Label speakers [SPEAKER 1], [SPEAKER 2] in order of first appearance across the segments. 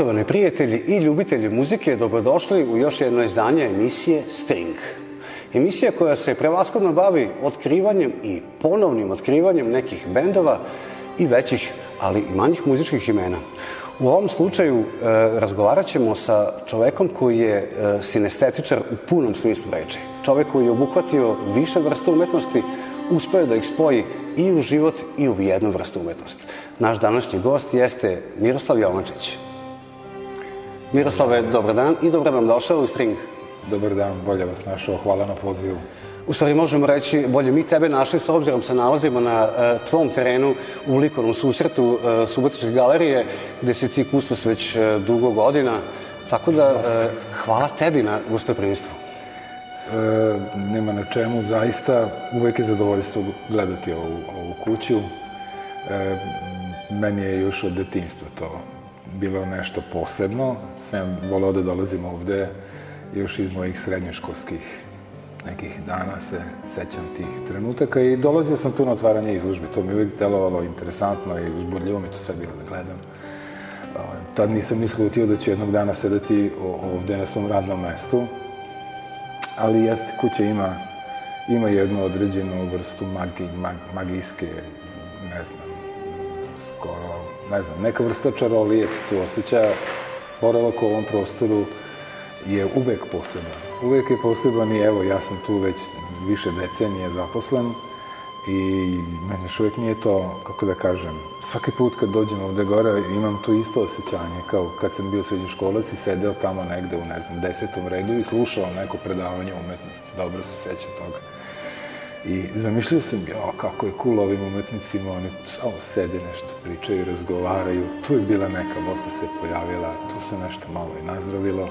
[SPEAKER 1] Poštovani prijatelji i ljubitelji muzike, dobrodošli u još jedno izdanje emisije String. Emisija koja se prevaskodno bavi otkrivanjem i ponovnim otkrivanjem nekih bendova i većih, ali i manjih muzičkih imena. U ovom slučaju e, razgovarat ćemo sa čovekom koji je e, sinestetičar u punom smislu reči. Čovek koji je obuhvatio više vrsta umetnosti, uspeo da ih spoji i u život i u jednu vrstu umetnosti. Naš današnji gost jeste Miroslav Jovančić. Miroslave, dobar dan i dobro nam došao u String.
[SPEAKER 2] Dobar dan, bolje vas našao, hvala na pozivu.
[SPEAKER 1] U stvari možemo reći, bolje mi tebe našli s obzirom se nalazimo na uh, tvom terenu u likovnom susretu uh, Subotičke galerije, gde si ti kustos već uh, dugo godina. Tako da, hvala tebi na gostoprimstvu.
[SPEAKER 2] E, nema na čemu, zaista uvek je zadovoljstvo gledati ovu, ovu kuću. E, meni je još od detinstva to bilo nešto posebno. Sam volao da dolazim ovde još iz mojih srednjoškolskih nekih dana se sećam tih trenutaka i dolazio sam tu na otvaranje izložbe. To mi uvijek delovalo interesantno i uzbudljivo mi to sve bilo da gledam. Tad nisam ni slutio da ću jednog dana sedeti ovde na svom radnom mestu, ali jeste, kuća ima, ima jednu određenu vrstu magi, mag, magijske, ne znam, skoro, ne znam, neka vrsta čarolije se tu osjeća. Boravak u ovom prostoru je uvek poseban uvek je poseban i evo, ja sam tu već više decenije zaposlen i meni još uvek nije to, kako da kažem, svaki put kad dođem ovde gore imam to isto osjećanje kao kad sam bio srednjoškolac i sedeo tamo negde u, ne znam, desetom redu i slušao neko predavanje umetnosti. Dobro se sećam toga. I zamišljao sam, jo, kako je cool ovim umetnicima, oni samo sede nešto, pričaju, razgovaraju. Tu je bila neka boca se pojavila, tu se nešto malo i nazdravilo.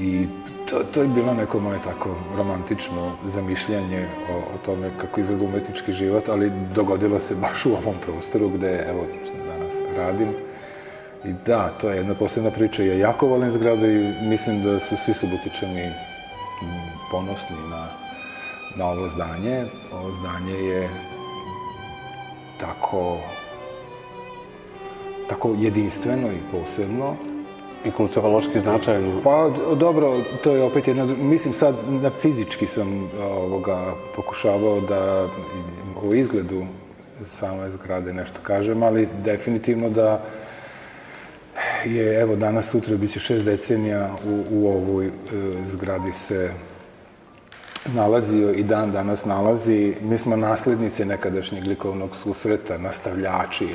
[SPEAKER 2] I to, to je bilo neko moje tako romantično zamišljanje o, o tome kako izgleda umetnički život, ali dogodilo se baš u ovom prostoru gde, evo, danas radim. I da, to je jedna posebna priča. Ja jako volim zgradu i mislim da su svi subotičani ponosni na, na ovo zdanje. Ovo zdanje je tako tako jedinstveno i posebno
[SPEAKER 1] i kulturološki značajno?
[SPEAKER 2] Pa dobro, to je opet jedna, mislim sad na fizički sam ovoga pokušavao da o izgledu same zgrade nešto kažem, ali definitivno da je, evo, danas, sutra, bit će šest decenija u, u ovoj e, zgradi se nalazio i dan danas nalazi. Mi smo naslednice nekadašnjeg likovnog susreta, nastavljači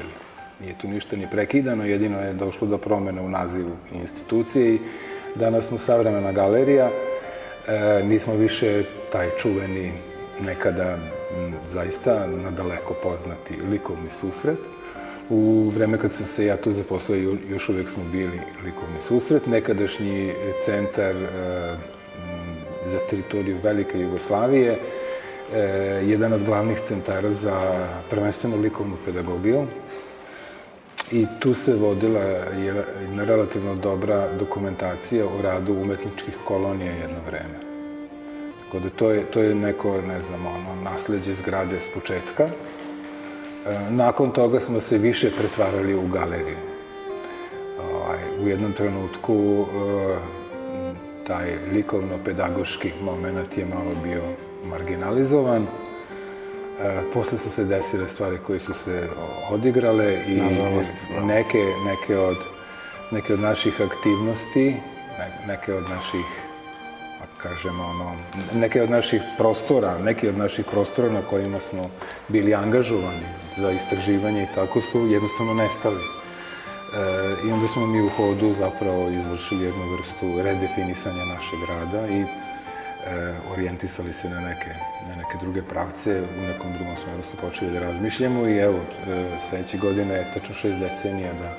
[SPEAKER 2] Nije tu ništa ni prekidano, jedino je došlo do promene u nazivu institucije i danas smo savremena galerija, e, nismo više taj čuveni nekada zaista nadaleko poznati likovni susret. U vreme kad sam se ja tu zaposlao, još uvek smo bili likovni susret. Nekadašnji centar e, za teritoriju Velike Jugoslavije, e, jedan od glavnih centara za prvenstveno likovnu pedagogiju, I tu se vodila jedna relativno dobra dokumentacija o radu umetničkih kolonija jedno vreme. Tako da to je, to je neko, ne znam, ono, nasledđe zgrade s početka. E, nakon toga smo se više pretvarali u galeriju. Ovaj, u jednom trenutku e, taj likovno-pedagoški moment je malo bio marginalizovan E, posle su se desile stvari koje su se odigrale i Nažalost, da. neke, neke, od, neke od naših aktivnosti, neke od naših kažemo, ono, neke od naših prostora, neki od naših prostora na kojima smo bili angažovani za istraživanje i tako su jednostavno nestali. E, I onda smo mi u hodu zapravo izvršili jednu vrstu redefinisanja našeg rada i e, orijentisali se na neke, na neke druge pravce, u nekom drugom smeru smo počeli da razmišljamo i evo, e, sledeće godine je tačno šest decenija da,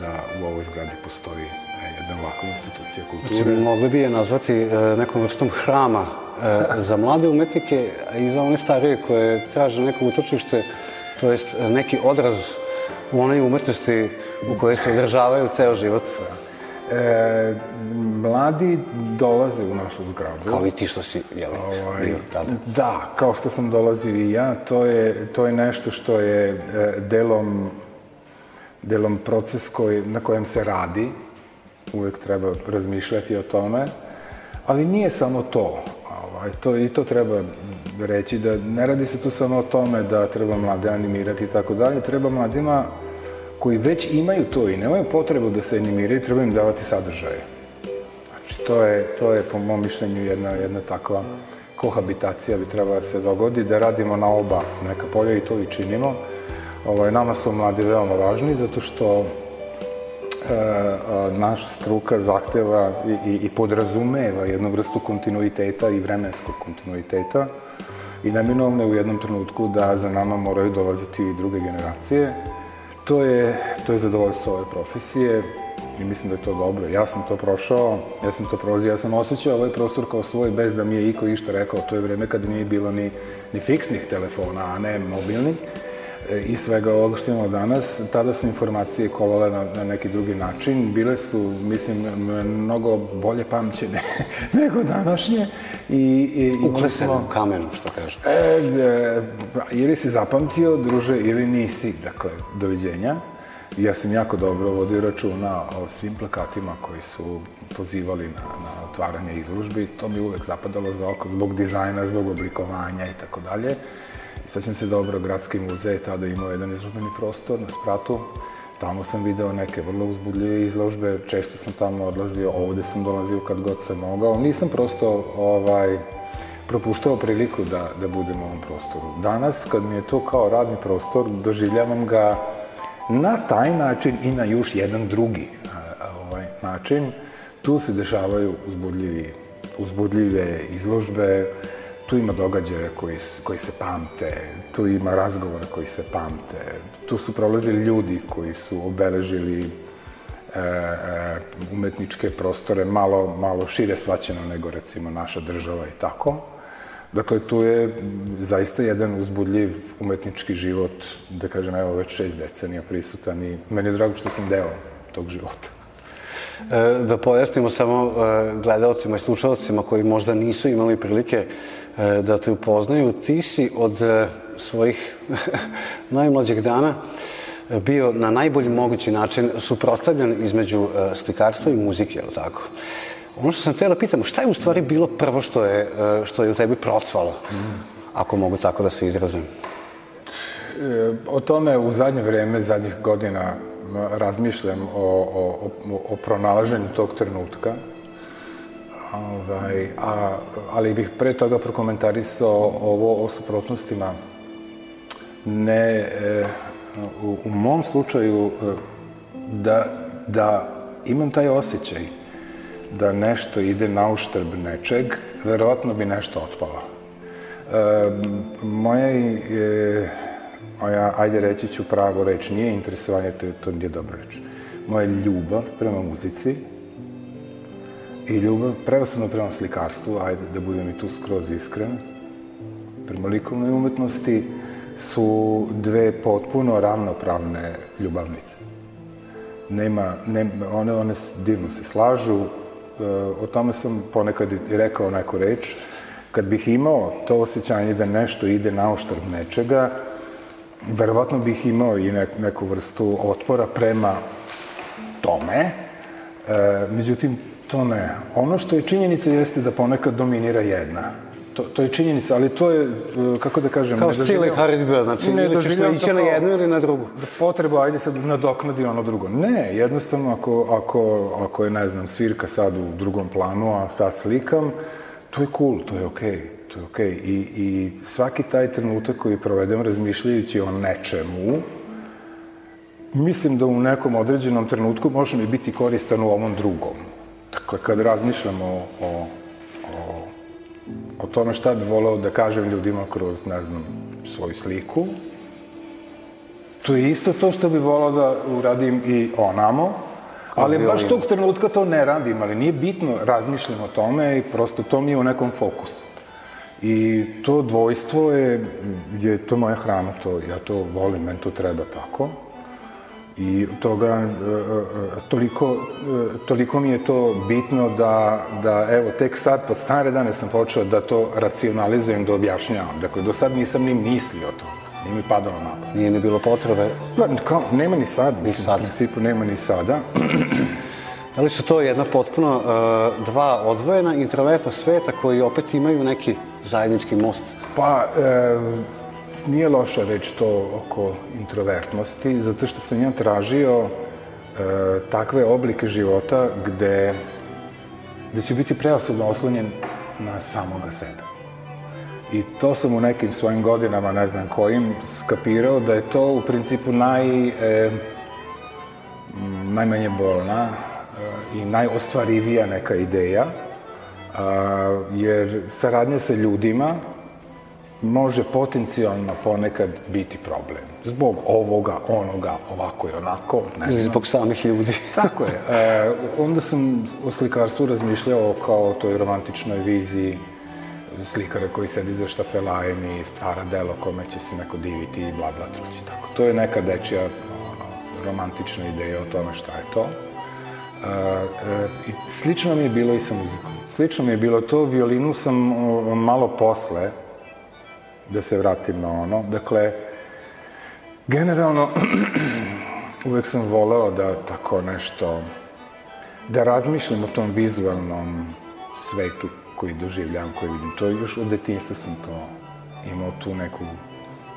[SPEAKER 2] da u ovoj zgradi postoji e, jedna ovakva institucija kulture.
[SPEAKER 1] Znači, mogli bi je nazvati e, nekom vrstom hrama e, za mlade umetnike i za one starije koje traže neko utočište, to jest neki odraz u onoj umetnosti u kojoj se održavaju ceo život.
[SPEAKER 2] E, mladi dolaze u našu zgradu.
[SPEAKER 1] Kao i ti što si, jel, ovaj, bio tada.
[SPEAKER 2] Da, kao što sam dolazio i ja, to je, to je nešto što je e, delom delom proces koji, na kojem se radi, uvek treba razmišljati o tome, ali nije samo to. Ovaj, to, I to treba reći da ne radi se tu samo o tome da treba mlade animirati i tako dalje, treba mladima koji već imaju to i nemaju potrebu da se animiraju, treba im davati sadržaje. Znači, to je, to je po mom mišljenju jedna, jedna takva kohabitacija bi trebala da se dogodi, da radimo na oba neka polja i to i činimo. Ovaj, nama su mladi veoma važni zato što naša struka zahteva i, i, i podrazumeva jednu vrstu kontinuiteta i vremenskog kontinuiteta i neminovno je u jednom trenutku da za nama moraju dolaziti i druge generacije. To je, to je zadovoljstvo ove profesije i mislim da je to dobro. Ja sam to prošao, ja sam to prolazio, ja sam osjećao ovaj prostor kao svoj bez da mi je iko išta rekao. To je vreme kada nije bilo ni, ni fiksnih telefona, a ne mobilnih i svega ovoga što imamo danas, tada su informacije kolale na, na neki drugi način. Bile su, mislim, mnogo bolje pamćene nego današnje.
[SPEAKER 1] I, i, Ukleseno u kamenu, što kažu.
[SPEAKER 2] E, pa, ili si zapamtio, druže, ili nisi. Dakle, doviđenja. Ja sam jako dobro vodio računa o svim plakatima koji su pozivali na, na otvaranje izložbi. To mi uvek zapadalo za oko zbog dizajna, zbog oblikovanja i tako dalje. Sećam se dobro, Gradski muzej tada imao jedan izložbeni prostor na spratu. Tamo sam video neke vrlo uzbudljive izložbe, često sam tamo odlazio, ovde sam dolazio kad god sam mogao. Nisam prosto ovaj, propuštao priliku da, da budem u ovom prostoru. Danas, kad mi je to kao radni prostor, doživljavam ga na taj način i na još jedan drugi ovaj, način. Tu se dešavaju uzbudljivi, uzbudljive izložbe, tu ima događaja koji, koji se pamte, tu ima razgovora koji se pamte, tu su prolazili ljudi koji su obeležili e, e, umetničke prostore malo, malo šire svaćeno nego recimo naša država i tako. Dakle, tu je zaista jedan uzbudljiv umetnički život, da kažem, evo već šest decenija prisutan i meni je drago što sam deo tog života.
[SPEAKER 1] E, da pojasnimo samo e, gledalcima i slušalcima koji možda nisu imali prilike E, da te upoznaju. Ti si od svojih najmlađeg dana bio na najbolji mogući način suprostavljan između slikarstva i muzike, je li tako? Ono što sam htjela da pitam, šta je u stvari bilo prvo što je, što je u tebi procvalo, ako mogu tako da se izrazim?
[SPEAKER 2] O tome u zadnje vreme, zadnjih godina razmišljam o, o, o, o pronalaženju tog trenutka Ovaj, a, ali bih pre toga prokomentarisao ovo o suprotnostima. Ne, e, u, u mom slučaju, e, da, da imam taj osjećaj da nešto ide na uštrb nečeg, verovatno bi nešto otpalo. E, moja, e, moja, ajde reći ću pravo reč, nije interesovanje, to, to nije dobro reč. Moja ljubav prema muzici i ljubav prevasno prema slikarstvu, ajde da budem i tu skroz iskren, prema likovnoj umetnosti, su dve potpuno ravnopravne ljubavnice. Nema, nema one, one divno se slažu, e, o tome sam ponekad i rekao neku reč, kad bih imao to osjećanje da nešto ide na oštrb nečega, verovatno bih imao i nek, neku vrstu otpora prema tome, e, međutim, To ne. Ono što je činjenica jeste da ponekad dominira jedna. To, to je činjenica, ali to je, e, kako da kažem...
[SPEAKER 1] Kao stile Haridbea, znači ne ili ćeš ići na jednu ili na drugu?
[SPEAKER 2] Da potrebu, ajde sad nadoknadi ono drugo. Ne, jednostavno ako, ako, ako je, ne znam, svirka sad u drugom planu, a sad slikam, to je cool, to je okej. Okay to je okej. Okay. I, I svaki taj trenutak koji provedem razmišljajući o nečemu, mislim da u nekom određenom trenutku može mi biti koristan u ovom drugom. Dakle, kad razmišljamo o, o, o, o tome šta bi voleo da kažem ljudima kroz, ne znam, svoju sliku, to je isto to što bi voleo da uradim i onamo, ali baš tog trenutka to ne radim, ali nije bitno, razmišljam o tome i prosto to mi je u nekom fokusu. I to dvojstvo je, je to moja hrana, to, ja to volim, meni to treba tako. I toga, e, e, toliko, e, toliko mi je to bitno da, da evo, tek sad, pod stare dane sam počeo da to racionalizujem, da objašnjavam. Dakle, do sad nisam ni mislio to. Nije mi padalo na pamet.
[SPEAKER 1] Nije ni bilo potrebe.
[SPEAKER 2] Pa, kao, nema ni sad.
[SPEAKER 1] Ni
[SPEAKER 2] mislim,
[SPEAKER 1] sad.
[SPEAKER 2] U principu nema ni sada.
[SPEAKER 1] Da li su to jedna potpuno uh, dva odvojena introvertna sveta koji opet imaju neki zajednički most?
[SPEAKER 2] Pa, e, nije loša reč to oko introvertnosti, zato što sam ja tražio e, takve oblike života gde, gde će biti preosobno oslonjen na samoga sebe. I to sam u nekim svojim godinama, ne znam kojim, skapirao da je to u principu naj, e, najmanje bolna i najostvarivija neka ideja, a, jer saradnja sa ljudima može potencijalno ponekad biti problem. Zbog ovoga, onoga, ovako i onako, ne
[SPEAKER 1] Ili zbog samih ljudi?
[SPEAKER 2] Tako je. E, onda sam o slikarstvu razmišljao kao o toj romantičnoj viziji slikara koji sedi za štafelajem i stvara delo kome će se neko diviti i bla bla trući. Tako. To je neka dečija ono, romantična ideja o tome šta je to. E, I slično mi je bilo i sa muzikom. Slično mi je bilo to, violinu sam malo posle, da se vratim na ono. Dakle, generalno, uvek sam voleo da tako nešto, da razmišljam o tom vizualnom svetu koji doživljam, koji vidim. To još od detinjstva sam to imao tu neku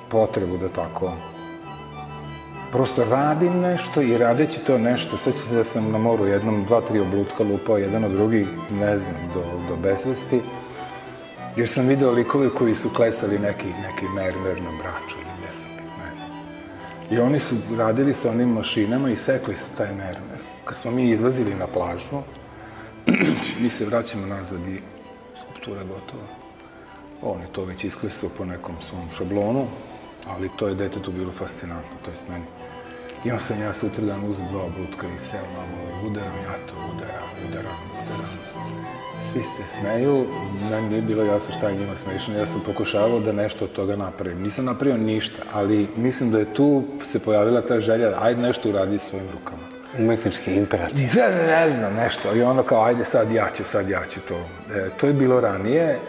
[SPEAKER 2] potrebu da tako prosto radim nešto i radeći to nešto, sećam se da sam na moru jednom dva, tri oblutka lupao jedan od drugih, ne znam, do, do besvesti, jer sam video likove koji su klesali neki, neki mermer na braču ili gde sam ne znam. I oni su radili sa onim mašinama i sekli su taj mermer. Kad smo mi izlazili na plažu, mi se vraćamo nazad i skulptura gotova. On je to već isklesao po nekom svom šablonu, ali to je detetu bilo fascinantno, to jest meni. I on sam ja sutradan uzeo dva oblutka i seo mamo i udaram ja to, udaram, udaram, udaram. Svi se smeju, meni nije bilo jasno šta je njima smešno, ja sam pokušavao da nešto od toga napravim. Nisam napravio ništa, ali mislim da je tu se pojavila ta želja, ajde nešto uradi svojim rukama.
[SPEAKER 1] Umetnički imperativ.
[SPEAKER 2] Sad ne znam nešto, i ono kao, ajde sad ja ću, sad ja ću to. E, to je bilo ranije, e,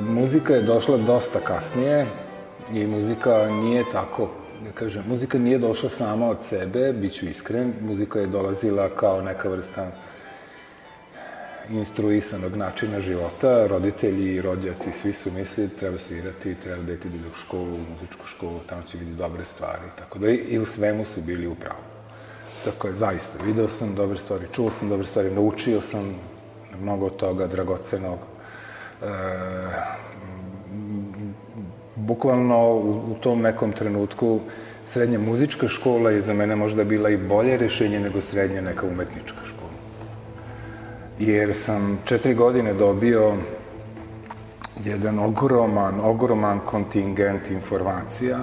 [SPEAKER 2] muzika je došla dosta kasnije i muzika nije tako, da kažem, muzika nije došla sama od sebe, bit ću iskren, muzika je dolazila kao neka vrsta instruisanog načina života, roditelji i rođaci, svi su mislili treba svirati, treba deti da ide u školu, u muzičku školu, tamo će vidjeti dobre stvari, tako da i u svemu su bili u pravu. Tako je, zaista, video sam dobre stvari, čuo sam dobre stvari, naučio sam mnogo toga dragocenog. E, bukvalno u, u tom nekom trenutku srednja muzička škola je za mene možda bila i bolje rešenje nego srednja neka umetnička škola. Jer sam četiri godine dobio jedan ogroman, ogroman kontingent informacija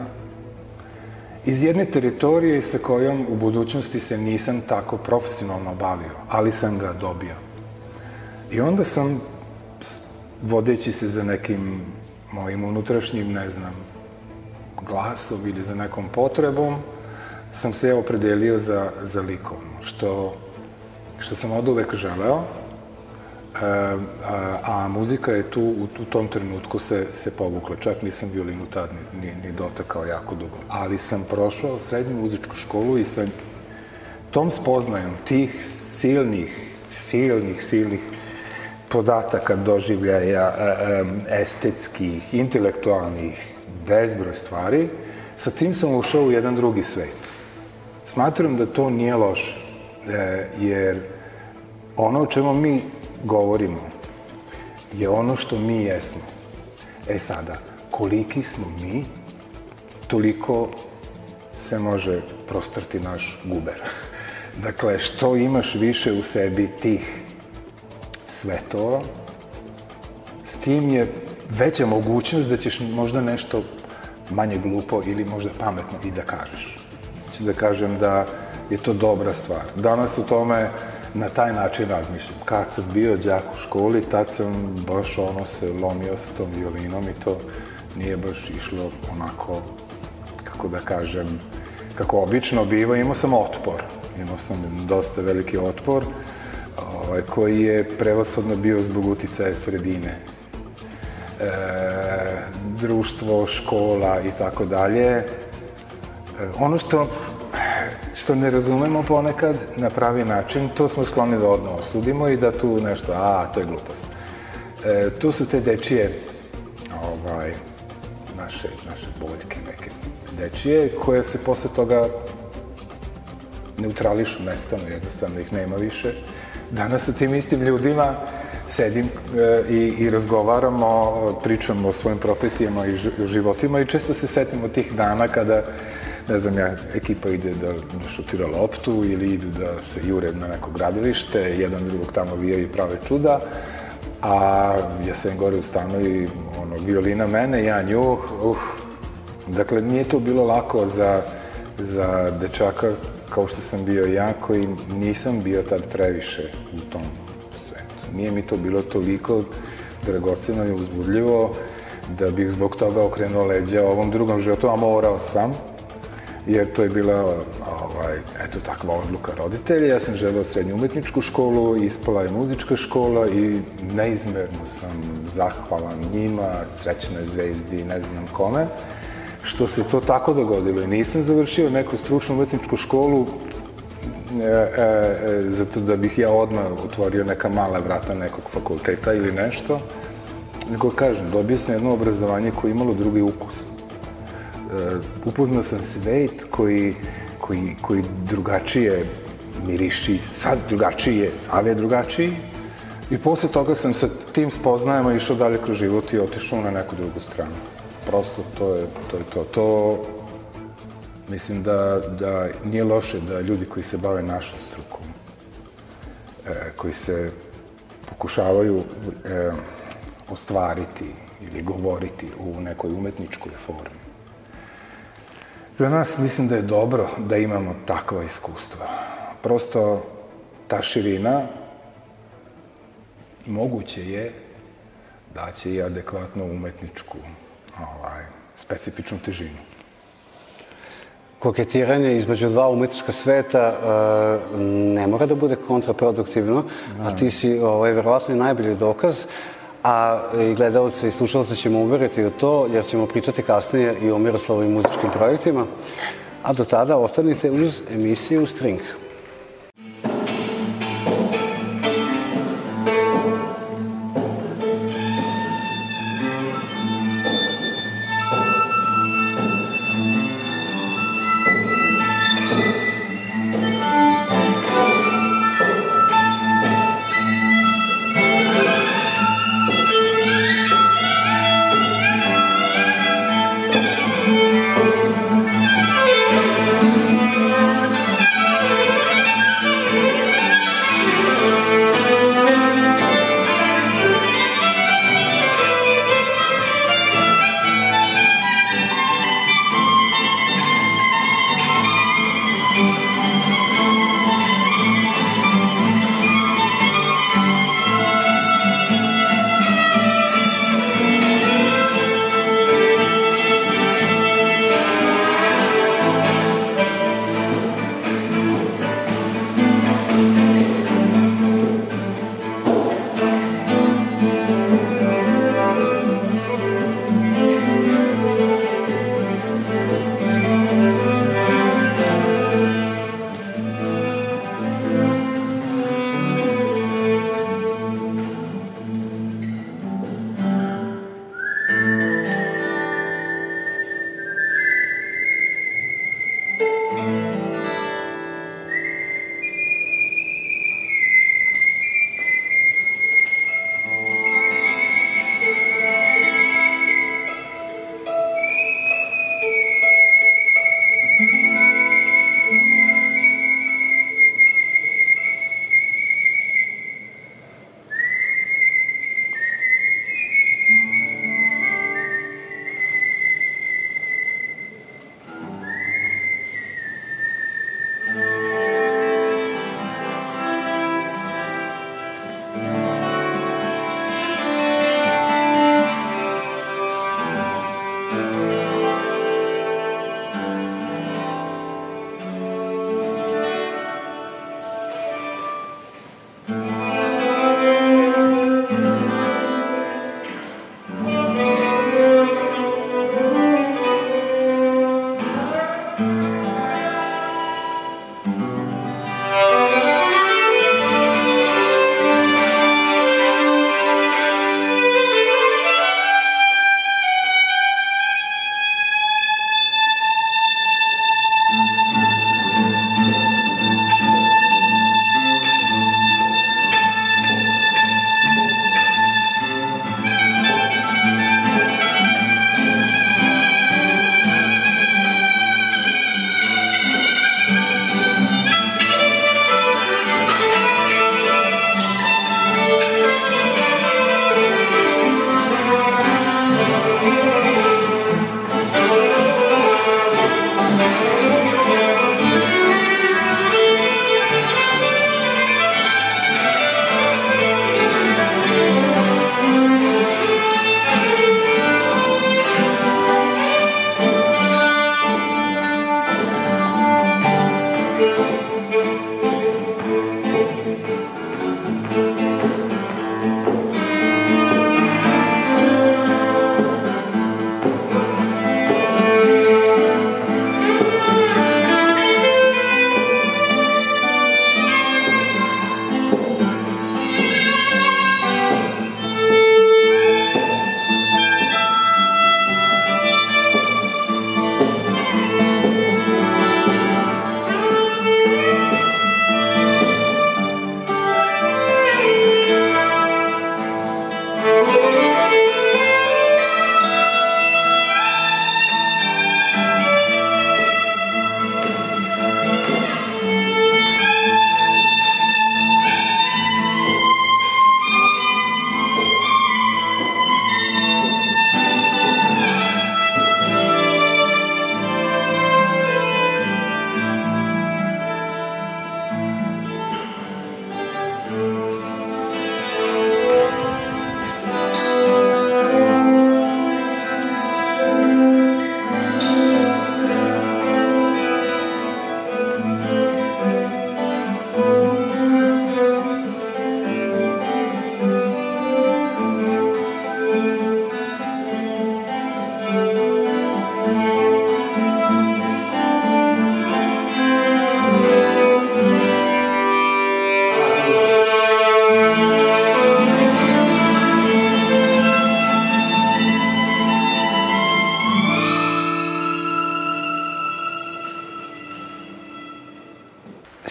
[SPEAKER 2] iz jedne teritorije sa kojom u budućnosti se nisam tako profesionalno bavio, ali sam ga dobio. I onda sam, vodeći se za nekim mojim unutrašnjim, ne znam, glasom ili za nekom potrebom, sam se opredelio za, za likovno, što, što sam od uvek želeo, E, a, a muzika je tu u, u tom trenutku se, se povukla. Čak nisam violinu tad ni, ni, ni dotakao jako dugo. Ali sam prošao srednju muzičku školu i sa tom spoznajom tih silnih, silnih, silnih podataka, doživljaja, estetskih, intelektualnih, bezbroj stvari, sa tim sam ušao u jedan drugi svet. Smatram da to nije loše, e, jer ono o čemu mi govorimo je ono što mi jesmo. E sada, koliki smo mi, toliko se može prostrati naš guber. Dakle, što imaš više u sebi tih svetova, s tim je veća mogućnost da ćeš možda nešto manje glupo ili možda pametno i da kažeš. Znači da kažem da je to dobra stvar. Danas u tome na taj način razmišljam. Kad sam bio đak u školi, tad sam baš ono se lomio sa tom violinom i to nije baš išlo onako, kako da kažem, kako obično biva, imao sam otpor. Imao sam dosta veliki otpor, ovaj, koji je prevasodno bio zbog uticaja sredine. E, društvo, škola i tako dalje. E, ono što, što ne razumemo ponekad na pravi način, to smo skloni da odno osudimo i da tu nešto, a, to je glupost. E, tu su te dečije, ovaj, naše, naše boljke neke dečije, koje se posle toga neutrališu, nestanu, jednostavno ih nema više. Danas sa tim istim ljudima sedim e, i, i razgovaramo, pričamo o svojim profesijama i životima i često se setimo tih dana kada ne znam ja, ekipa ide da, da šutira loptu ili idu da se jure na neko gradilište, jedan drugog tamo vijaju i prave čuda, a ja sam gore u stanu i ono, violina mene, ja nju, uh, dakle, nije to bilo lako za, za dečaka kao što sam bio ja, koji nisam bio tad previše u tom svetu. Nije mi to bilo toliko dragoceno i uzbudljivo da bih zbog toga okrenuo leđa ovom drugom životu, a morao sam, jer to je bila ovaj, eto, takva odluka roditelja. Ja sam želeo srednju umetničku školu, ispala je muzička škola i neizmerno sam zahvalan njima, srećnoj zvezdi, ne znam kome što se to tako dogodilo. I nisam završio neku stručnu umetničku školu e, e, zato da bih ja odmah otvorio neka mala vrata nekog fakulteta ili nešto, nego kažem, dobio sam jedno obrazovanje koje imalo drugi ukus. E, upoznao sam svet koji, koji, koji drugačije miriši, sad drugačije, sav je drugačiji, I posle toga sam sa tim spoznajama išao dalje kroz život i otišao na neku drugu stranu prosto to je to. Je to. to mislim da, da nije loše da ljudi koji se bave našom strukom, e, koji se pokušavaju e, ostvariti ili govoriti u nekoj umetničkoj formi. Za nas mislim da je dobro da imamo takva iskustva. Prosto ta širina moguće je da će i adekvatno umetničku ovaj, specifičnu težinu.
[SPEAKER 1] Koketiranje između dva umetnička sveta uh, ne mora da bude kontraproduktivno, a ti si ovaj, verovatno i najbolji dokaz, a i gledalce i slušalce ćemo uveriti u to, jer ćemo pričati kasnije i o Miroslavovim muzičkim projektima. A do tada ostanite uz emisiju String.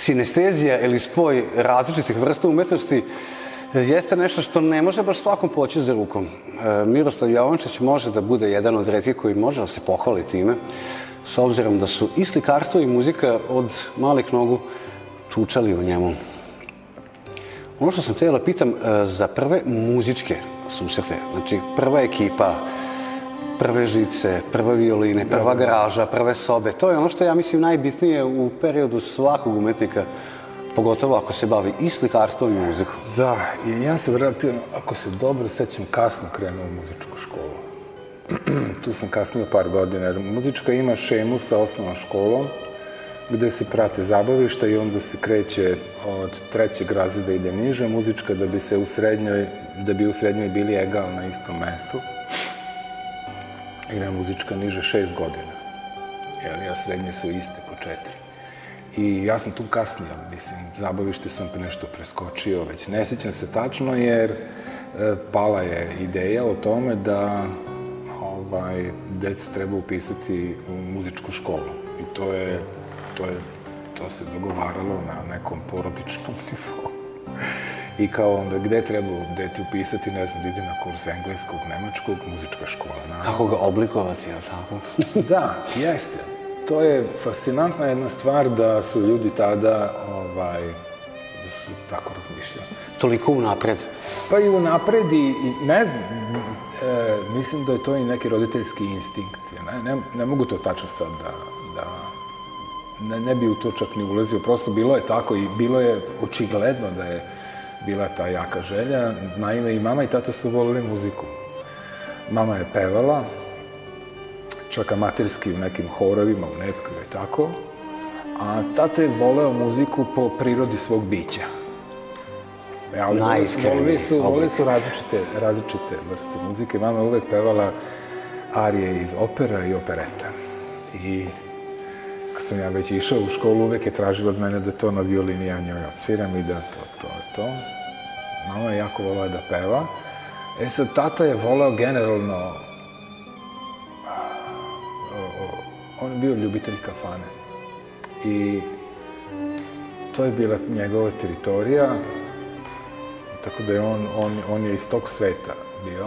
[SPEAKER 1] Sinestezija ili spoj različitih vrsta umetnosti jeste nešto što ne može baš svakom poći za rukom. E, Miroslav Jovančić može da bude jedan od redkih koji može da se pohvali time, s obzirom da su i slikarstvo i muzika od malih nogu čučali u njemu. Ono što sam htjela pitam, e, za prve muzičke susrete, znači prva ekipa, prve žice, prve violine, prva garaža, prve sobe, to je ono što ja mislim najbitnije u periodu svakog umetnika pogotovo ako se bavi i slikarstvom i muzikom.
[SPEAKER 2] Da, i ja se relativno, ako se dobro sećam, kasno krenuo u muzičku školu. tu sam kasnije par godina, jer muzička ima šemu sa osnovnom školom, gde se prate zabavišta i onda se kreće od trećeg razreda ide niže muzička da bi se u srednjoj, da bi u srednjoj bili egal na istom mestu. Igra muzička niže šest godina. Jel, a srednje su iste po četiri. I ja sam tu kasnio, mislim, zabavište sam nešto preskočio, već ne sjećam se tačno, jer e, pala je ideja o tome da ovaj, deca treba upisati u muzičku školu. I to je, to je, to se dogovaralo na nekom porodičnom nivou. I kao onda, gde treba dete upisati, ne znam, da ide na kurs engleskog, nemačkog, muzička škola. Na...
[SPEAKER 1] Kako ga oblikovati, je tako?
[SPEAKER 2] da, jeste to je fascinantna jedna stvar da su ljudi tada ovaj, da su tako razmišljali.
[SPEAKER 1] Toliko unapred?
[SPEAKER 2] Pa i unapred i, i ne znam, e, mislim da je to i neki roditeljski instinkt. Ne, ne, ne mogu to tačno sad da, da ne, ne bi u to čak ni ulazio. Prosto bilo je tako i bilo je očigledno da je bila ta jaka želja. Naime, i mama i tata su volili muziku. Mama je pevala, čak amaterski u nekim horovima, u netku i tako. A tata je voleo muziku po prirodi svog bića.
[SPEAKER 1] Ja, Najiskreniji.
[SPEAKER 2] su, volili su različite, različite vrste muzike. Mama je uvek pevala arije iz opera i opereta. I kad sam ja već išao u školu, uvek je tražila od mene da to na violini ja njoj odsviram i da to, to, to. Mama je jako volila da peva. E sad, tata je voleo generalno on je bio ljubitelj kafane. I to je bila njegova teritorija, tako da je on, on, on je iz tog sveta bio.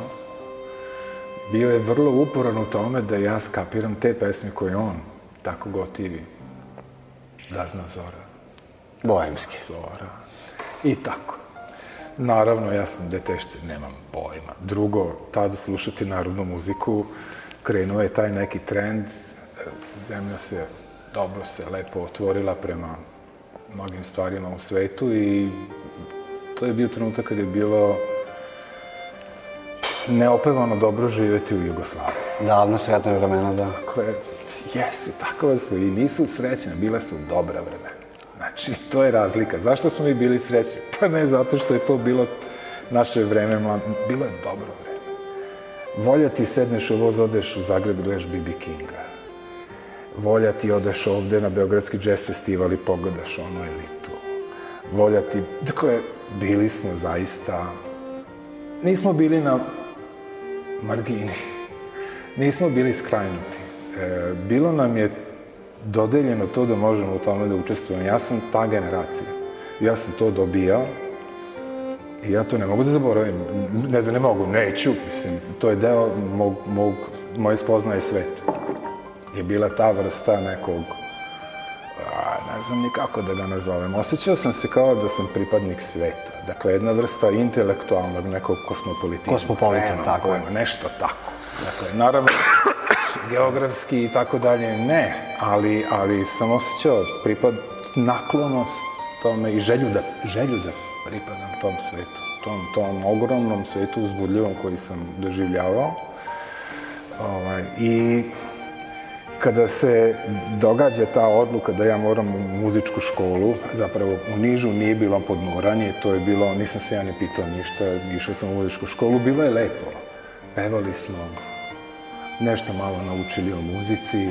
[SPEAKER 2] Bio je vrlo uporan u tome da ja skapiram te pesme koje on tako gotivi. Gazna Zora.
[SPEAKER 1] Bojemski.
[SPEAKER 2] Zora. I tako. Naravno, ja sam detešće, nemam pojma. Drugo, tada slušati narodnu muziku, krenuo je taj neki trend zemlja se dobro se lepo otvorila prema mnogim stvarima u svetu i to je bio trenutak kad je bilo neopevano dobro živeti u Jugoslaviji.
[SPEAKER 1] Davno sretne vremena, da.
[SPEAKER 2] Dakle, jesu, tako su i nisu srećne, bile su dobra vremena. Znači, to je razlika. Zašto smo mi bili srećni? Pa ne zato što je to bilo naše vreme, mlad... bilo je dobro vreme. Volja ti sedneš u voz, odeš u Zagreb, gledaš B.B. Kinga volja ti odeš ovde na Beogradski jazz festival i pogledaš ono elitu. Volja ti, dakle, bili smo zaista, nismo bili na margini, nismo bili skrajnuti. E, bilo nam je dodeljeno to da možemo u tome da učestvujemo. Ja sam ta generacija. Ja sam to dobijao i ja to ne mogu da zaboravim. Ne da ne mogu, neću, mislim, to je deo mog, mog, moje spoznaje sveta je bila ta vrsta nekog, ne znam ni kako da ga nazovem. Osjećao sam se kao da sam pripadnik sveta. Dakle, jedna vrsta intelektualnog nekog kosmopolitizma.
[SPEAKER 1] Kosmopolitan, tako je.
[SPEAKER 2] Nešto tako. Dakle, naravno, geografski i tako dalje, ne, ali, ali sam osjećao pripad, naklonost tome i želju da, želju da pripadam tom svetu, tom, tom ogromnom svetu uzbudljivom koji sam doživljavao. Ovaj, I kada se događa ta odluka da ja moram u muzičku školu, zapravo u Nižu nije bilo podmoranje, to je bilo, nisam se ja ne pitao ništa, išao sam u muzičku školu, bilo je lepo. Pevali smo, nešto malo naučili o muzici,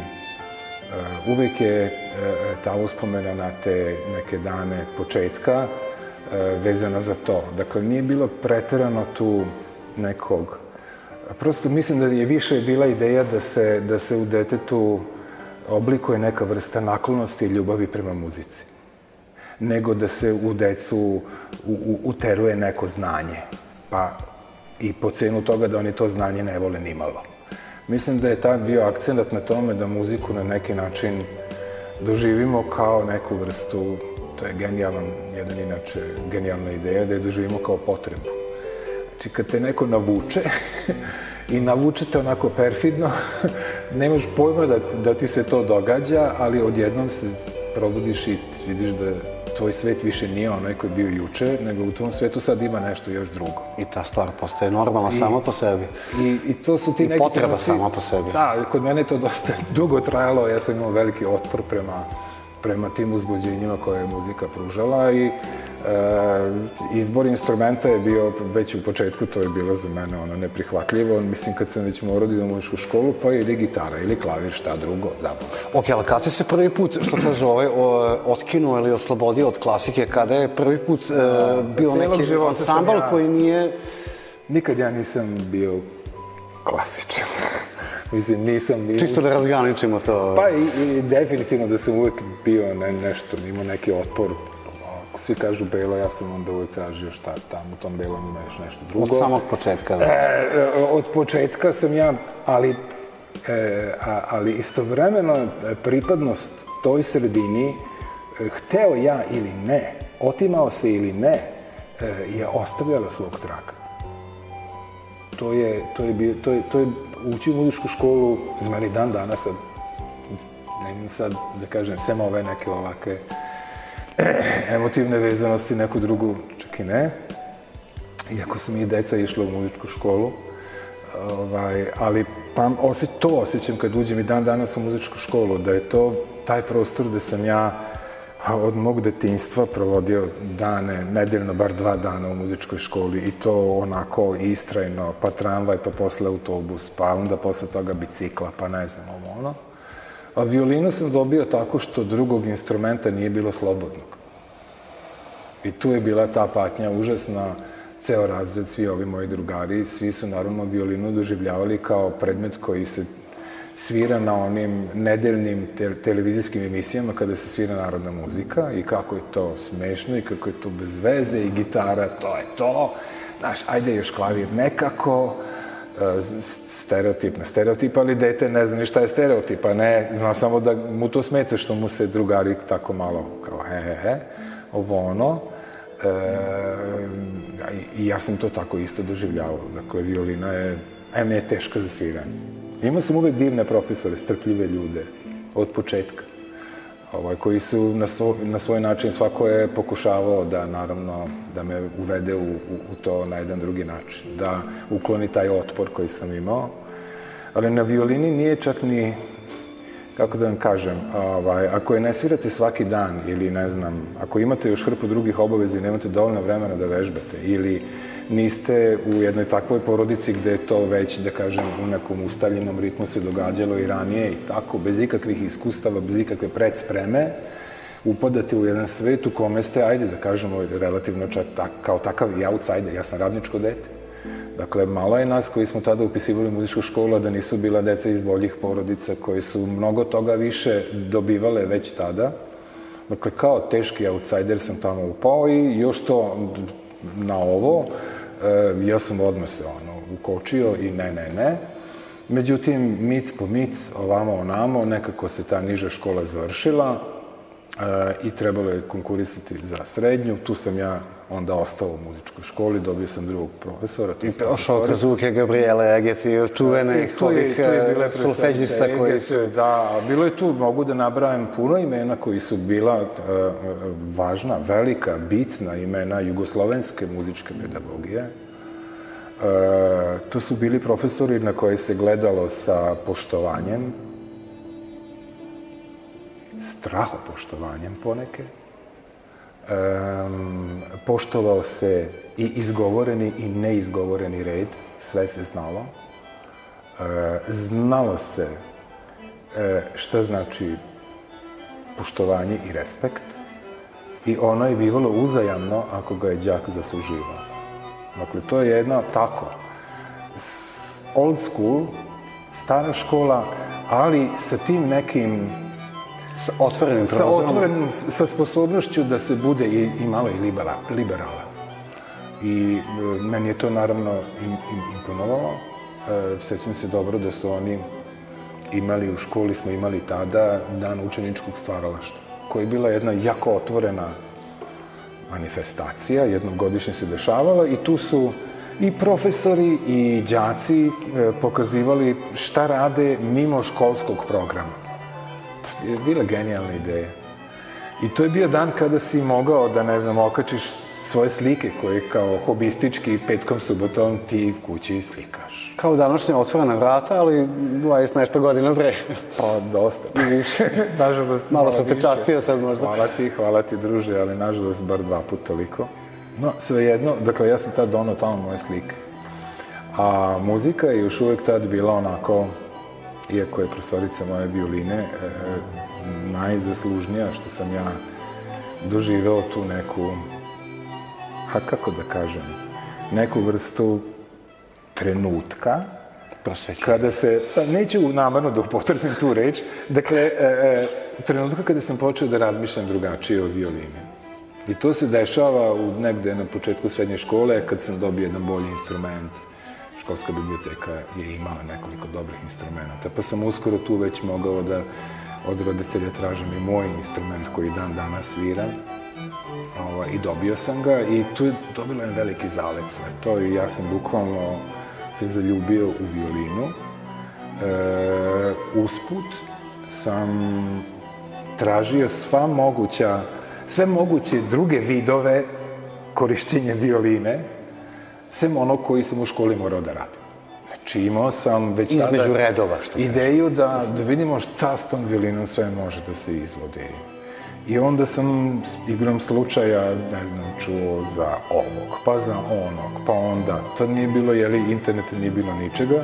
[SPEAKER 2] Uh, uvek je uh, ta uspomena na te neke dane početka uh, vezana za to. Dakle, nije bilo preterano tu nekog Prosto mislim da je više bila ideja da se, da se u detetu oblikuje neka vrsta naklonosti i ljubavi prema muzici. nego da se u decu u, u, uteruje neko znanje. Pa i po cenu toga da oni to znanje ne vole nimalo. Mislim da je tad bio akcenat na tome da muziku na neki način doživimo kao neku vrstu, to je genijalan, jedan inače genijalna ideja, da je doživimo kao potrebu. Znači, kad te neko navuče i navučete onako perfidno, nemaš pojma da, da ti se to događa, ali odjednom se probudiš i vidiš da tvoj svet više nije onaj koji je bio juče, nego u tom svetu sad ima nešto još drugo.
[SPEAKER 1] I ta stvar postaje normalna I, sama po sebi.
[SPEAKER 2] I, I to su ti
[SPEAKER 1] I
[SPEAKER 2] neki...
[SPEAKER 1] I potreba trenutci, sama po sebi.
[SPEAKER 2] Da, kod mene to dosta dugo trajalo, ja sam imao veliki otpor prema, prema tim uzbuđenjima koje je muzika pružala i E, izbor instrumenta je bio već u početku, to je bilo za mene ono neprihvatljivo. Mislim, kad sam već morao da idem u školu, pa ili gitara ili klavir, šta drugo, zabavno.
[SPEAKER 1] Ok, ali kada se prvi put, što kaže ovaj, otkinuo ili oslobodio od klasike, kada je prvi put e, bio neki ansambl ja, koji nije...
[SPEAKER 2] Nikad ja nisam bio klasičan. Mislim, nisam... nisam...
[SPEAKER 1] Čisto da razgraničimo to.
[SPEAKER 2] Pa i, i definitivno da sam uvek bio ne, nešto, imao neki otpor svi kažu belo, ja sam onda uvek tražio šta tamo u tom belom ima još nešto drugo.
[SPEAKER 1] Od samog početka, znači.
[SPEAKER 2] E, od početka sam ja, ali, e, a, ali istovremeno e, pripadnost toj sredini, e, hteo ja ili ne, otimao se ili ne, e, je ostavljala svog traka. To je, to je, bio, to je, to je ući u muzičku školu, za mene dan danas sad, ne imam sad, da kažem, sem ove neke ovake emotivne vezanosti, neku drugu čak i ne. Iako su mi i deca išla u muzičku školu, ovaj, ali pa osjeć, to osjećam kad uđem i dan danas u muzičku školu, da je to taj prostor gde sam ja od mog detinstva provodio dane, nedeljno bar dva dana u muzičkoj školi i to onako istrajno, pa tramvaj, pa posle autobus, pa onda posle toga bicikla, pa ne znam, ovo ono. A violinu sam dobio tako što drugog instrumenta nije bilo slobodnog. I tu je bila ta patnja užasna, ceo razred, svi ovi moji drugari, svi su naravno violinu doživljavali kao predmet koji se svira na onim nedeljnim te televizijskim emisijama kada se svira narodna muzika i kako je to smešno i kako je to bez veze i gitara, to je to. Znaš, ajde još klavir nekako, stereotip na stereotip, ali dete ne zna ni šta je stereotip, a ne, zna samo da mu to smeta što mu se drugari tako malo kao he he he, ovo ono. E, I ja sam to tako isto doživljavao. Dakle, violina je, em je teška za sviranje. Imao sam uvek divne profesore, strpljive ljude, od početka ovaj, koji su na, svoj, na svoj način, svako je pokušavao da, naravno, da me uvede u, u, u to na jedan drugi način, da ukloni taj otpor koji sam imao. Ali na violini nije čak ni, kako da vam kažem, ovaj, ako je ne svirate svaki dan ili ne znam, ako imate još hrpu drugih obaveza i nemate dovoljno vremena da vežbate ili niste u jednoj takvoj porodici gde je to već, da kažem, u nekom ustaljenom ritmu se događalo i ranije i tako, bez ikakvih iskustava, bez ikakve predspreme, upadate u jedan svet u kome ste, ajde da kažemo, relativno čak tak, kao takav i outsider, ja sam radničko dete. Dakle, malo je nas koji smo tada upisivali muzičku školu, da nisu bila deca iz boljih porodica koji su mnogo toga više dobivale već tada. Dakle, kao teški outsider sam tamo upao i još to na ovo, e, ja sam odmah se ono, ukočio i ne, ne, ne. Međutim, mic po mic, ovamo onamo, nekako se ta niža škola završila e, i trebalo je konkurisati za srednju. Tu sam ja onda ostao u muzičkoj školi, dobio sam drugog profesora.
[SPEAKER 1] I prošao kroz ruke Gabriele Egeti, čuvenih ovih e, solfeđista koji su...
[SPEAKER 2] Da, bilo je tu, mogu da nabrajam puno imena koji su bila uh, važna, velika, bitna imena jugoslovenske muzičke pedagogije. Uh, to su bili profesori na koje se gledalo sa poštovanjem, strahopoštovanjem poneke, um, poštovao se i izgovoreni i neizgovoreni red, sve se znalo. Uh, znalo se uh, šta znači poštovanje i respekt i ono je bivalo uzajamno ako ga je đak zasluživao. Dakle, to je jedna tako, old school, stara škola, ali sa tim nekim
[SPEAKER 1] Sa otvorenim
[SPEAKER 2] sa
[SPEAKER 1] prozorom.
[SPEAKER 2] otvorenom, sa sposobnošću da se bude i, i malo i libera, liberalan. I e, meni je to naravno im, im, imponovalo. E, sećam se dobro da su oni imali u školi, smo imali tada dan učeničkog stvaralaštva, koja je bila jedna jako otvorena manifestacija, jednom godišnje se dešavala i tu su i profesori i đaci e, pokazivali šta rade mimo školskog programa. Je bila genijalna ideja. I to je bio dan kada si mogao da, ne znam, okačiš svoje slike koje kao hobistički petkom, subotom ti kući slikaš.
[SPEAKER 1] Kao današnja otvorena vrata, ali 20 nešto godina pre.
[SPEAKER 2] Pa, dosta. Više. nažalost,
[SPEAKER 1] Malo sam te
[SPEAKER 2] više.
[SPEAKER 1] častio sad možda.
[SPEAKER 2] Hvala ti, hvala ti, druže, ali nažalost bar dva puta toliko. No, svejedno, dakle, ja sam tad donao tamo moje slike. A muzika je još uvek tad bila onako, iako je profesorica moje violine, e, najzaslužnija što sam ja doživeo tu neku, ha kako da kažem, neku vrstu trenutka
[SPEAKER 1] Prosvetljenje.
[SPEAKER 2] kada se, pa neću namerno da upotrebim tu reč, dakle, e, e, trenutka kada sam počeo da razmišljam drugačije o violini. I to se dešava u negde na početku srednje škole, kad sam dobio jedan bolji instrument. Školska biblioteka je imala nekoliko dobrih instrumenta, pa sam uskoro tu već mogao da od roditelja tražim i moj instrument koji dan danas sviram. Ovaj, I dobio sam ga i tu je dobilo jedan veliki zalet sve to i ja sam bukvalno se zaljubio u violinu. E, usput sam tražio sva moguća, sve moguće druge vidove korišćenja violine, sem ono koji sam u školi morao da radim. Znači imao sam već
[SPEAKER 1] Između
[SPEAKER 2] tada
[SPEAKER 1] redova, što
[SPEAKER 2] ideju da, da vidimo šta s tom violinom sve može da se izvodi. I onda sam igrom slučaja, ne znam, čuo za ovog, pa za onog, pa onda, to nije bilo, jeli, interneta nije bilo ničega.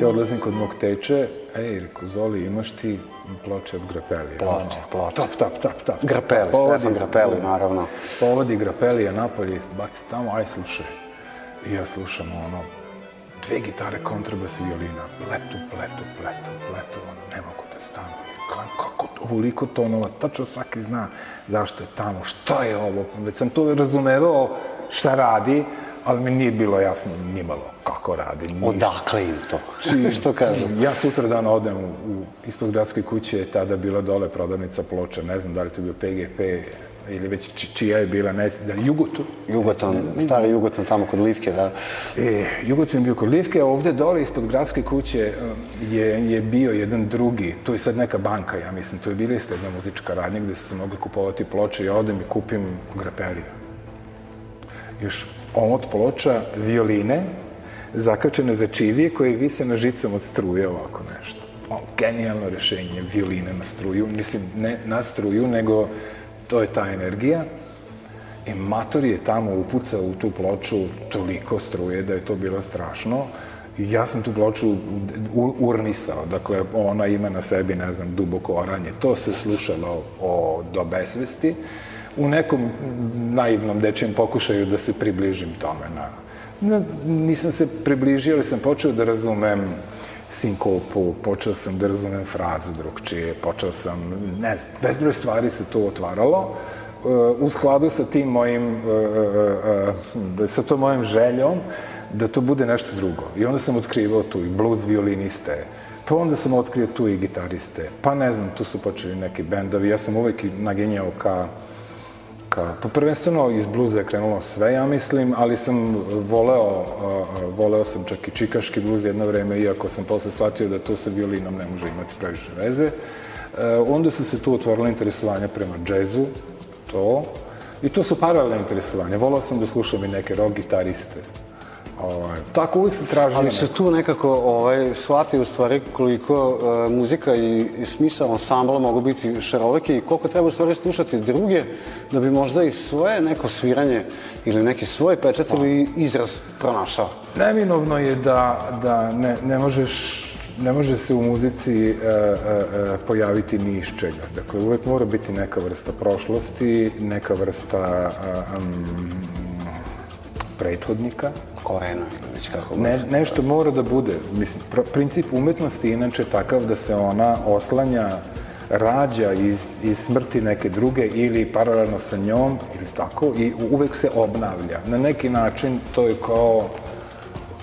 [SPEAKER 2] Ja odlazim kod mog teče, ej, reko, Zoli, imaš ti ploče od Grapelija?
[SPEAKER 1] Ploče, ploče.
[SPEAKER 2] Tap, tap, tap, tap.
[SPEAKER 1] Grapeli,
[SPEAKER 2] Povodi-
[SPEAKER 1] Stefan Grapeli, naravno.
[SPEAKER 2] Povodi Grapelija napolje, baci tamo, aj slušaj. I ja slušam ono, dve gitare, kontrabas i violina, pletu, pletu, pletu, pletu, ono, ne mogu da stanu. Ka- Kako to, ovoliko tonova, tačno svaki zna zašto je tamo, šta je ovo, već sam to razumevao šta radi, ali mi nije bilo jasno nimalo kako radi. ništa.
[SPEAKER 1] Odakle im to? što kažem?
[SPEAKER 2] Ja sutra dan odem u, u ispod gradske kuće, je tada bila dole prodavnica ploča, ne znam da li to bio PGP ili već či- čija je bila, ne znam, da, Jugoton.
[SPEAKER 1] Jugoton, stari Jugoton tamo kod Livke, da.
[SPEAKER 2] E, Jugoton je bio kod Livke, a ovde dole ispod gradske kuće um, je, je bio jedan drugi, to je sad neka banka, ja mislim, to je bila isto jedna muzička radnja gde su se mogli kupovati ploče, ja odem i kupim grapelija. Još omot ploča, violine, zakačene za čivije koje vise na žicama od struje, ovako nešto. O, genijalno rešenje, violine na struju, mislim, ne na struju, nego to je ta energija. I mator je tamo upucao u tu ploču toliko struje da je to bilo strašno. I ja sam tu ploču urnisao, dakle ona ima na sebi, ne znam, duboko oranje. To se slušalo o, do besvesti u nekom naivnom dečijem pokušaju da se približim tome. Na, na, nisam se približio, ali sam počeo da razumem sinkopu, počeo sam da razumem frazu drugčije, počeo sam, ne znam, bezbroj stvari se tu otvaralo e, u skladu sa tim mojim, e, e, sa tom mojom željom da to bude nešto drugo. I onda sam otkrivao tu i blues violiniste, pa onda sam otkrio tu i gitariste, pa ne znam, tu su počeli neki bendovi, ja sam uvek i nagenjao ka ka, pa prvenstveno iz bluza je krenulo sve, ja mislim, ali sam voleo, a, a, voleo sam čak i čikaški bluz jedno vreme, iako sam posle shvatio da to sa violinom ne može imati previše veze. Onda su se tu otvorila interesovanja prema džezu, to, i to su paralelne interesovanja. Voleo sam da slušam i neke rock gitariste. Ovaj, tako uvijek se traži...
[SPEAKER 1] Ali se tu nekako ovaj, shvati u stvari koliko e, muzika i, i smisao ansambla mogu biti šaroliki i koliko treba u stvari slušati druge da bi možda i svoje neko sviranje ili neki svoj pečat ili izraz pronašao.
[SPEAKER 2] Neminovno je da, da ne, ne možeš ne može se u muzici e, e, e, pojaviti ni iz čega. Dakle, uvek mora biti neka vrsta prošlosti, neka vrsta e, um, prethodnika.
[SPEAKER 1] Korena ili već kako.
[SPEAKER 2] Ne, nešto mora da bude. Mislim, pr princip umetnosti je inače takav da se ona oslanja rađa iz, iz smrti neke druge ili paralelno sa njom ili tako i uvek se obnavlja. Na neki način to je kao,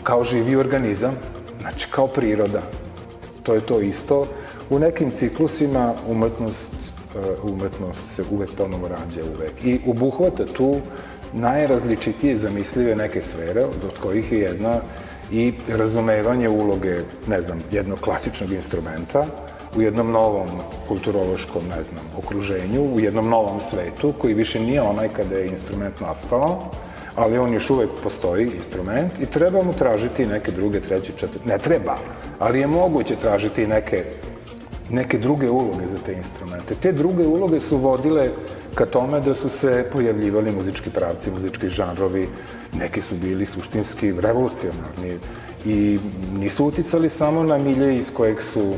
[SPEAKER 2] kao živi organizam, znači kao priroda. To je to isto. U nekim ciklusima umetnost, uh, umetnost se uvek ponovo rađa uvek. I obuhvata tu najrazličitije zamislive neke sfere, od kojih je jedna i razumevanje uloge, ne znam, jednog klasičnog instrumenta u jednom novom kulturološkom, ne znam, okruženju, u jednom novom svetu, koji više nije onaj kada je instrument nastao, ali on još uvek postoji, instrument, i treba mu tražiti neke druge, treće, četvrte, ne treba, ali je moguće tražiti neke, neke druge uloge za te instrumente. Te druge uloge su vodile ka tome da su se pojavljivali muzički pravci, muzički žanrovi, neki su bili suštinski revolucionarni i nisu uticali samo na milje iz kojeg su,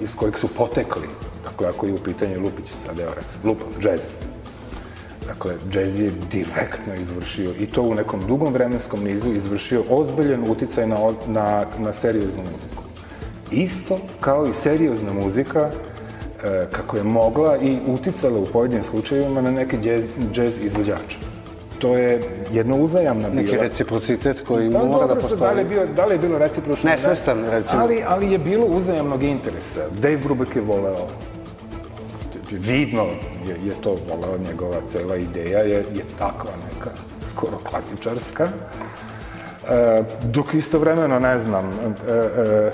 [SPEAKER 2] iz kojeg su potekli. Dakle, ako je u pitanju Lupić, sad evo recimo, lupam, džez. Dakle, džez je direktno izvršio, i to u nekom dugom vremenskom nizu, izvršio ozbiljen uticaj na, na, na serioznu muziku. Isto kao i seriozna muzika kako je mogla i uticala u pojedinim slučajevima na neke džez, džez izvođače. To je jedno uzajamna bila.
[SPEAKER 1] Neki reciprocitet koji da, mora da postoji. Da li, je bio,
[SPEAKER 2] da li je bilo recipročno?
[SPEAKER 1] Ne, svestan, recimo.
[SPEAKER 2] Ali, ali je bilo uzajamnog interesa. Dave Brubeck je voleo vidno je, je to voleo njegova cela ideja je, je takva neka skoro klasičarska e, dok istovremeno ne znam e, e,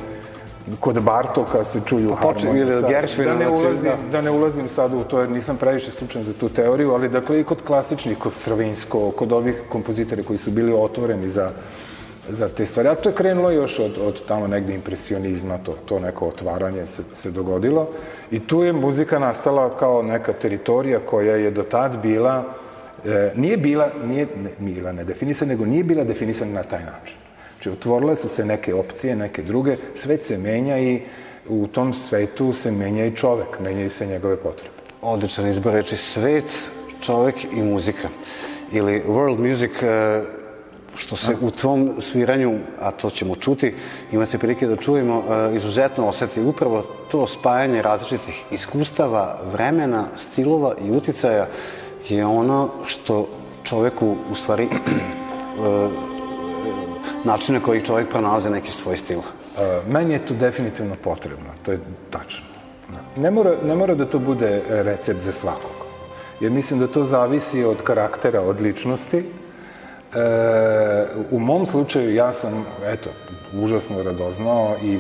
[SPEAKER 2] kod Bartoka se čuju harmonije.
[SPEAKER 1] Ili
[SPEAKER 2] da, ne ulazim, da. da ne ulazim sad u to, jer nisam previše slučan za tu teoriju, ali dakle i kod klasičnih, kod Stravinsko, kod ovih kompozitora koji su bili otvoreni za, za te stvari. A to je krenulo još od, od tamo negde impresionizma, to, to neko otvaranje se, se dogodilo. I tu je muzika nastala kao neka teritorija koja je do tad bila, e, nije bila, nije ne, bila nedefinisana, nego nije bila definisana na taj način. Znači, otvorile su se neke opcije, neke druge, svet se menja i u tom svetu se menja i čovek, menjaju se njegove potrebe.
[SPEAKER 1] Odličan izbor reči svet, čovek i muzika. Ili world music, e, što se u tom sviranju, a to ćemo čuti, imate prilike da čujemo, e, izuzetno oseti upravo to spajanje različitih iskustava, vremena, stilova i uticaja je ono što čoveku u stvari e, načine koji čovjek pronalaze neki svoj stil. Uh,
[SPEAKER 2] meni je to definitivno potrebno, to je tačno. Ne mora, ne mora da to bude recept za svakog. Jer mislim da to zavisi od karaktera, od ličnosti. E, u mom slučaju ja sam, eto, užasno radoznao i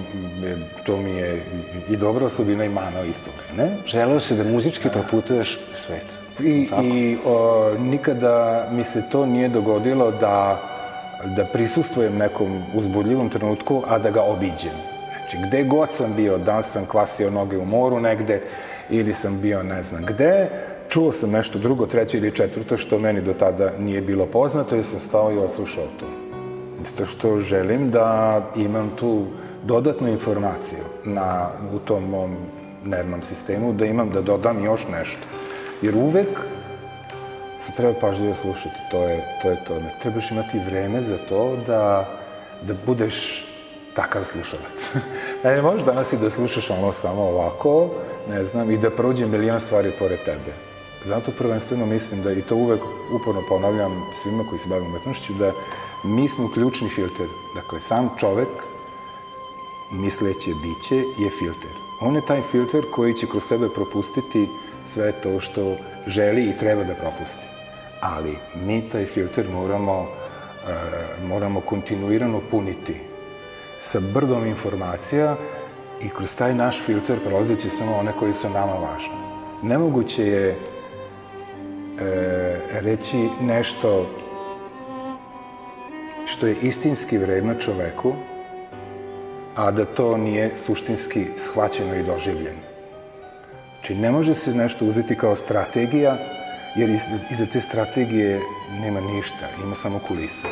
[SPEAKER 2] to mi je i dobra osobina i mana isto vreme.
[SPEAKER 1] Želeo si da muzički proputuješ svet.
[SPEAKER 2] I, i o, nikada mi se to nije dogodilo da da prisustvujem nekom uzbudljivom trenutku, a da ga obiđem. Znači, gde god sam bio, da sam kvasio noge u moru negde, ili sam bio ne znam gde, čuo sam nešto drugo, treće ili četvrto, što meni do tada nije bilo poznato, i sam stao i odslušao to. Zato što želim da imam tu dodatnu informaciju na, u tom mom nervnom sistemu, da imam, da dodam još nešto. Jer uvek se treba pažljivo slušati, to je, to je to. Ne trebaš imati vreme za to da, da budeš takav slušalac. ne možeš danas i da slušaš ono samo ovako, ne znam, i da prođe milion stvari pored tebe. Zato prvenstveno mislim da, i to uvek uporno ponavljam svima koji se bavim umetnošću, da mi smo ključni filter. Dakle, sam čovek, misleće biće, je filter. On je taj filter koji će kroz sebe propustiti sve to što želi i treba da propusti ali mi taj filter moramo, e, moramo kontinuirano puniti sa brdom informacija i kroz taj naš filter prolazit će samo one koji su nama važne. Nemoguće je e, reći nešto što je istinski vredno čoveku, a da to nije suštinski shvaćeno i doživljeno. Znači, ne može se nešto uzeti kao strategija, jer iz, iza te strategije nema ništa, ima samo kulisa.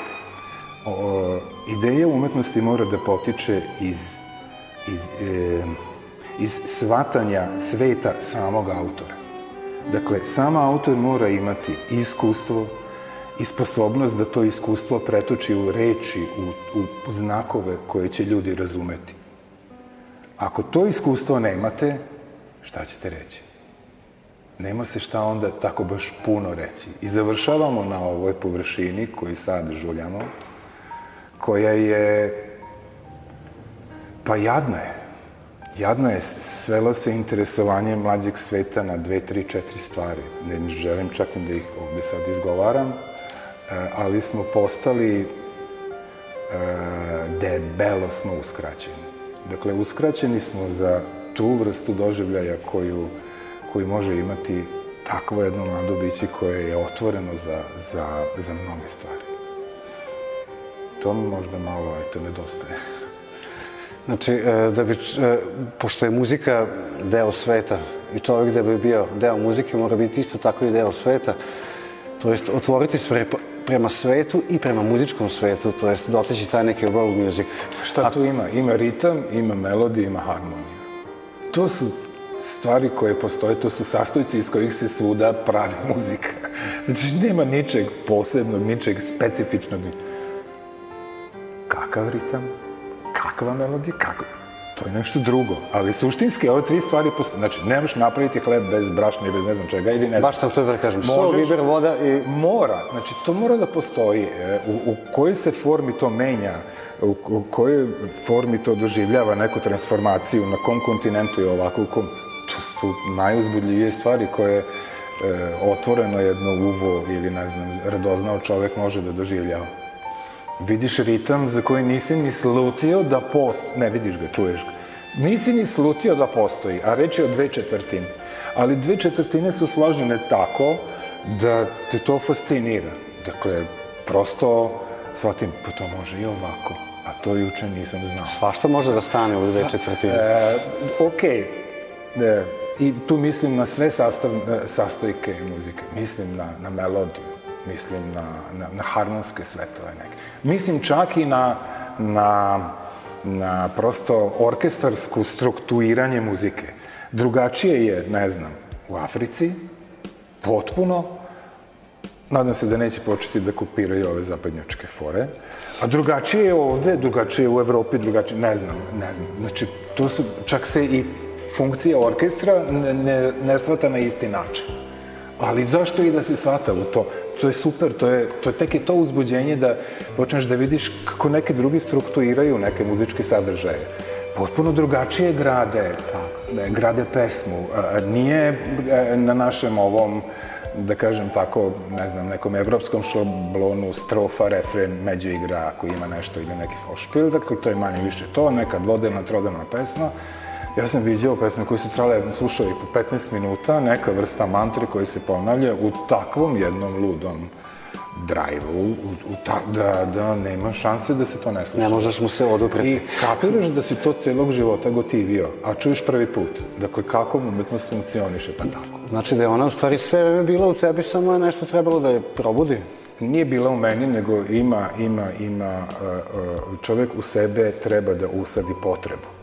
[SPEAKER 2] O, ideja umetnosti mora da potiče iz, iz, e, iz svatanja sveta samog autora. Dakle, sam autor mora imati iskustvo i sposobnost da to iskustvo pretoči u reči, u, u znakove koje će ljudi razumeti. Ako to iskustvo nemate, šta ćete reći? Nema se šta onda tako baš puno reći. I završavamo na ovoj površini koju sad žuljamo, koja je, pa jadna je. Jadna je, svela se interesovanje mlađeg sveta na dve, tri, četiri stvari. Ne želim čak da ih ovde sad izgovaram, e, ali smo postali, e, debelo smo uskraćeni. Dakle, uskraćeni smo za tu vrstu doživljaja koju, koju može imati takvo jedno mlado biće koje je otvoreno za, za, za mnoge stvari. To mi možda malo, eto, nedostaje.
[SPEAKER 1] Znači, e, da bi, e, pošto je muzika deo sveta i čovjek da bi bio deo muzike mora biti isto tako i deo sveta, to jest otvoriti sve prema svetu i prema muzičkom svetu, to jest doteći taj neki world music.
[SPEAKER 2] Šta tu ima? Ima ritam, ima melodiju, ima harmoniju. To su stvari koje postoje, to su sastojci iz kojih se svuda pravi muzika. Znači, nema ničeg posebnog, ničeg specifičnog. Kakav ritam? kakva melodija, kako... To je nešto drugo, ali suštinski ove tri stvari postoje. Znači, ne možeš napraviti hleb bez brašna i bez ne znam čega ili ne znam.
[SPEAKER 1] Baš sam to da kažem, sol, biber, voda i...
[SPEAKER 2] Mora, znači to mora da postoji. E, u, u kojoj se formi to menja, u, u kojoj formi to doživljava neku transformaciju, na kom kontinentu je ovako, u kom... Su najuzbudljivije stvari koje e, otvoreno jedno uvo ili ne znam, radoznao čovek može da doživljava. Vidiš ritam za koji nisi ni slutio da post... Ne, vidiš ga, čuješ ga. Nisi ni slutio da postoji, a reč je o dve četvrtine. Ali dve četvrtine su složene tako da te to fascinira. Dakle, prosto shvatim, pa to može i ovako. A to juče nisam znao.
[SPEAKER 1] Svašta može da stane u dve četvrtine. E,
[SPEAKER 2] okej. Okay. E, I tu mislim na sve sastav, e, sastojke muzike. Mislim na, na melodiju. Mislim na, na, na harmonske svetove neke. Mislim čak i na, na, na prosto orkestarsku strukturiranje muzike. Drugačije je, ne znam, u Africi, potpuno, nadam se da neće početi da kopiraju ove zapadnjačke fore, a drugačije je ovde, drugačije je u Evropi, drugačije, ne znam, ne znam. Znači, to su, čak se i funkcija orkestra ne, ne, ne svata na isti način. Ali zašto i da se svata u to? to je super, to je, to je tek je to uzbuđenje da počneš da vidiš kako neke drugi strukturiraju neke muzičke sadržaje. Potpuno drugačije grade, tako, grade pesmu. Nije e, na našem ovom, da kažem tako, ne znam, nekom evropskom šablonu, strofa, refren, među igra, ako ima nešto ili neki fošpil, dakle to je manje više to, neka dvodelna, trodelna pesma, Ja sam viđao pesme koje su trale, slušao i po 15 minuta, neka vrsta mantre koja se ponavlja u takvom jednom ludom drive-u, u, u ta, da, da nema šanse da se to ne sluša.
[SPEAKER 1] Ne možeš mu se odupreti.
[SPEAKER 2] I kapiraš da si to celog života gotivio, a čuješ prvi put. Dakle, kako umetnost funkcioniše, pa tako.
[SPEAKER 1] Znači da je ona u stvari sve vreme bila u tebi, samo je nešto trebalo da je probudi?
[SPEAKER 2] Nije bila u meni, nego ima, ima, ima, čovek u sebe treba da usadi potrebu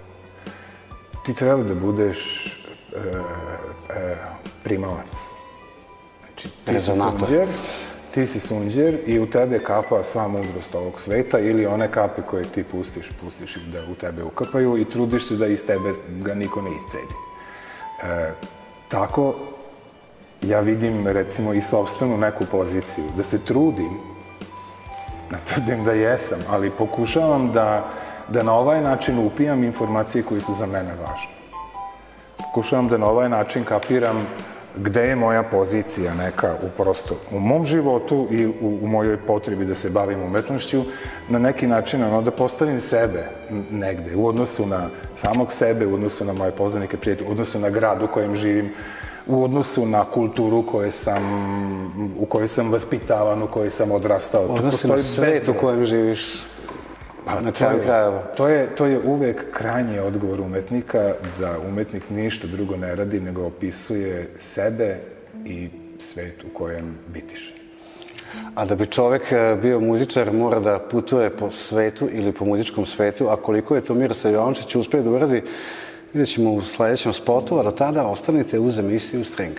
[SPEAKER 2] ti treba da budeš e, e, primalac.
[SPEAKER 1] Znači, ti Rezonator. Si sunđer,
[SPEAKER 2] ti si sunđer i u tebe kapa sva mudrost ovog sveta ili one kape koje ti pustiš, pustiš da u tebe ukapaju i trudiš se da iz tebe ga niko ne iscedi. E, tako, ja vidim recimo i sobstvenu neku poziciju, da se trudim, ne tvrdim da jesam, ali pokušavam da da na ovaj način upijam informacije koje su za mene važne. Pokušavam da na ovaj način kapiram gde je moja pozicija neka u prosto u mom životu i u, u mojoj potrebi da se bavim umetnošću, na neki način ono da postavim sebe negde u odnosu na samog sebe, u odnosu na moje poznanike, prijatelje, u odnosu na grad u kojem živim, u odnosu na kulturu koje sam, u kojoj sam vaspitavan, u kojoj sam odrastao.
[SPEAKER 1] Odnosi na svet u kojem živiš. Pa, na kraju krajeva.
[SPEAKER 2] To je, to je uvek krajnji odgovor umetnika da umetnik ništa drugo ne radi nego opisuje sebe i svet u kojem bitiše.
[SPEAKER 1] A da bi čovek e, bio muzičar mora da putuje po svetu ili po muzičkom svetu, a koliko je to Miroslav Jovančić uspio da uradi, vidjet ćemo u sledećem spotu, a do tada ostanite uz emisiju String.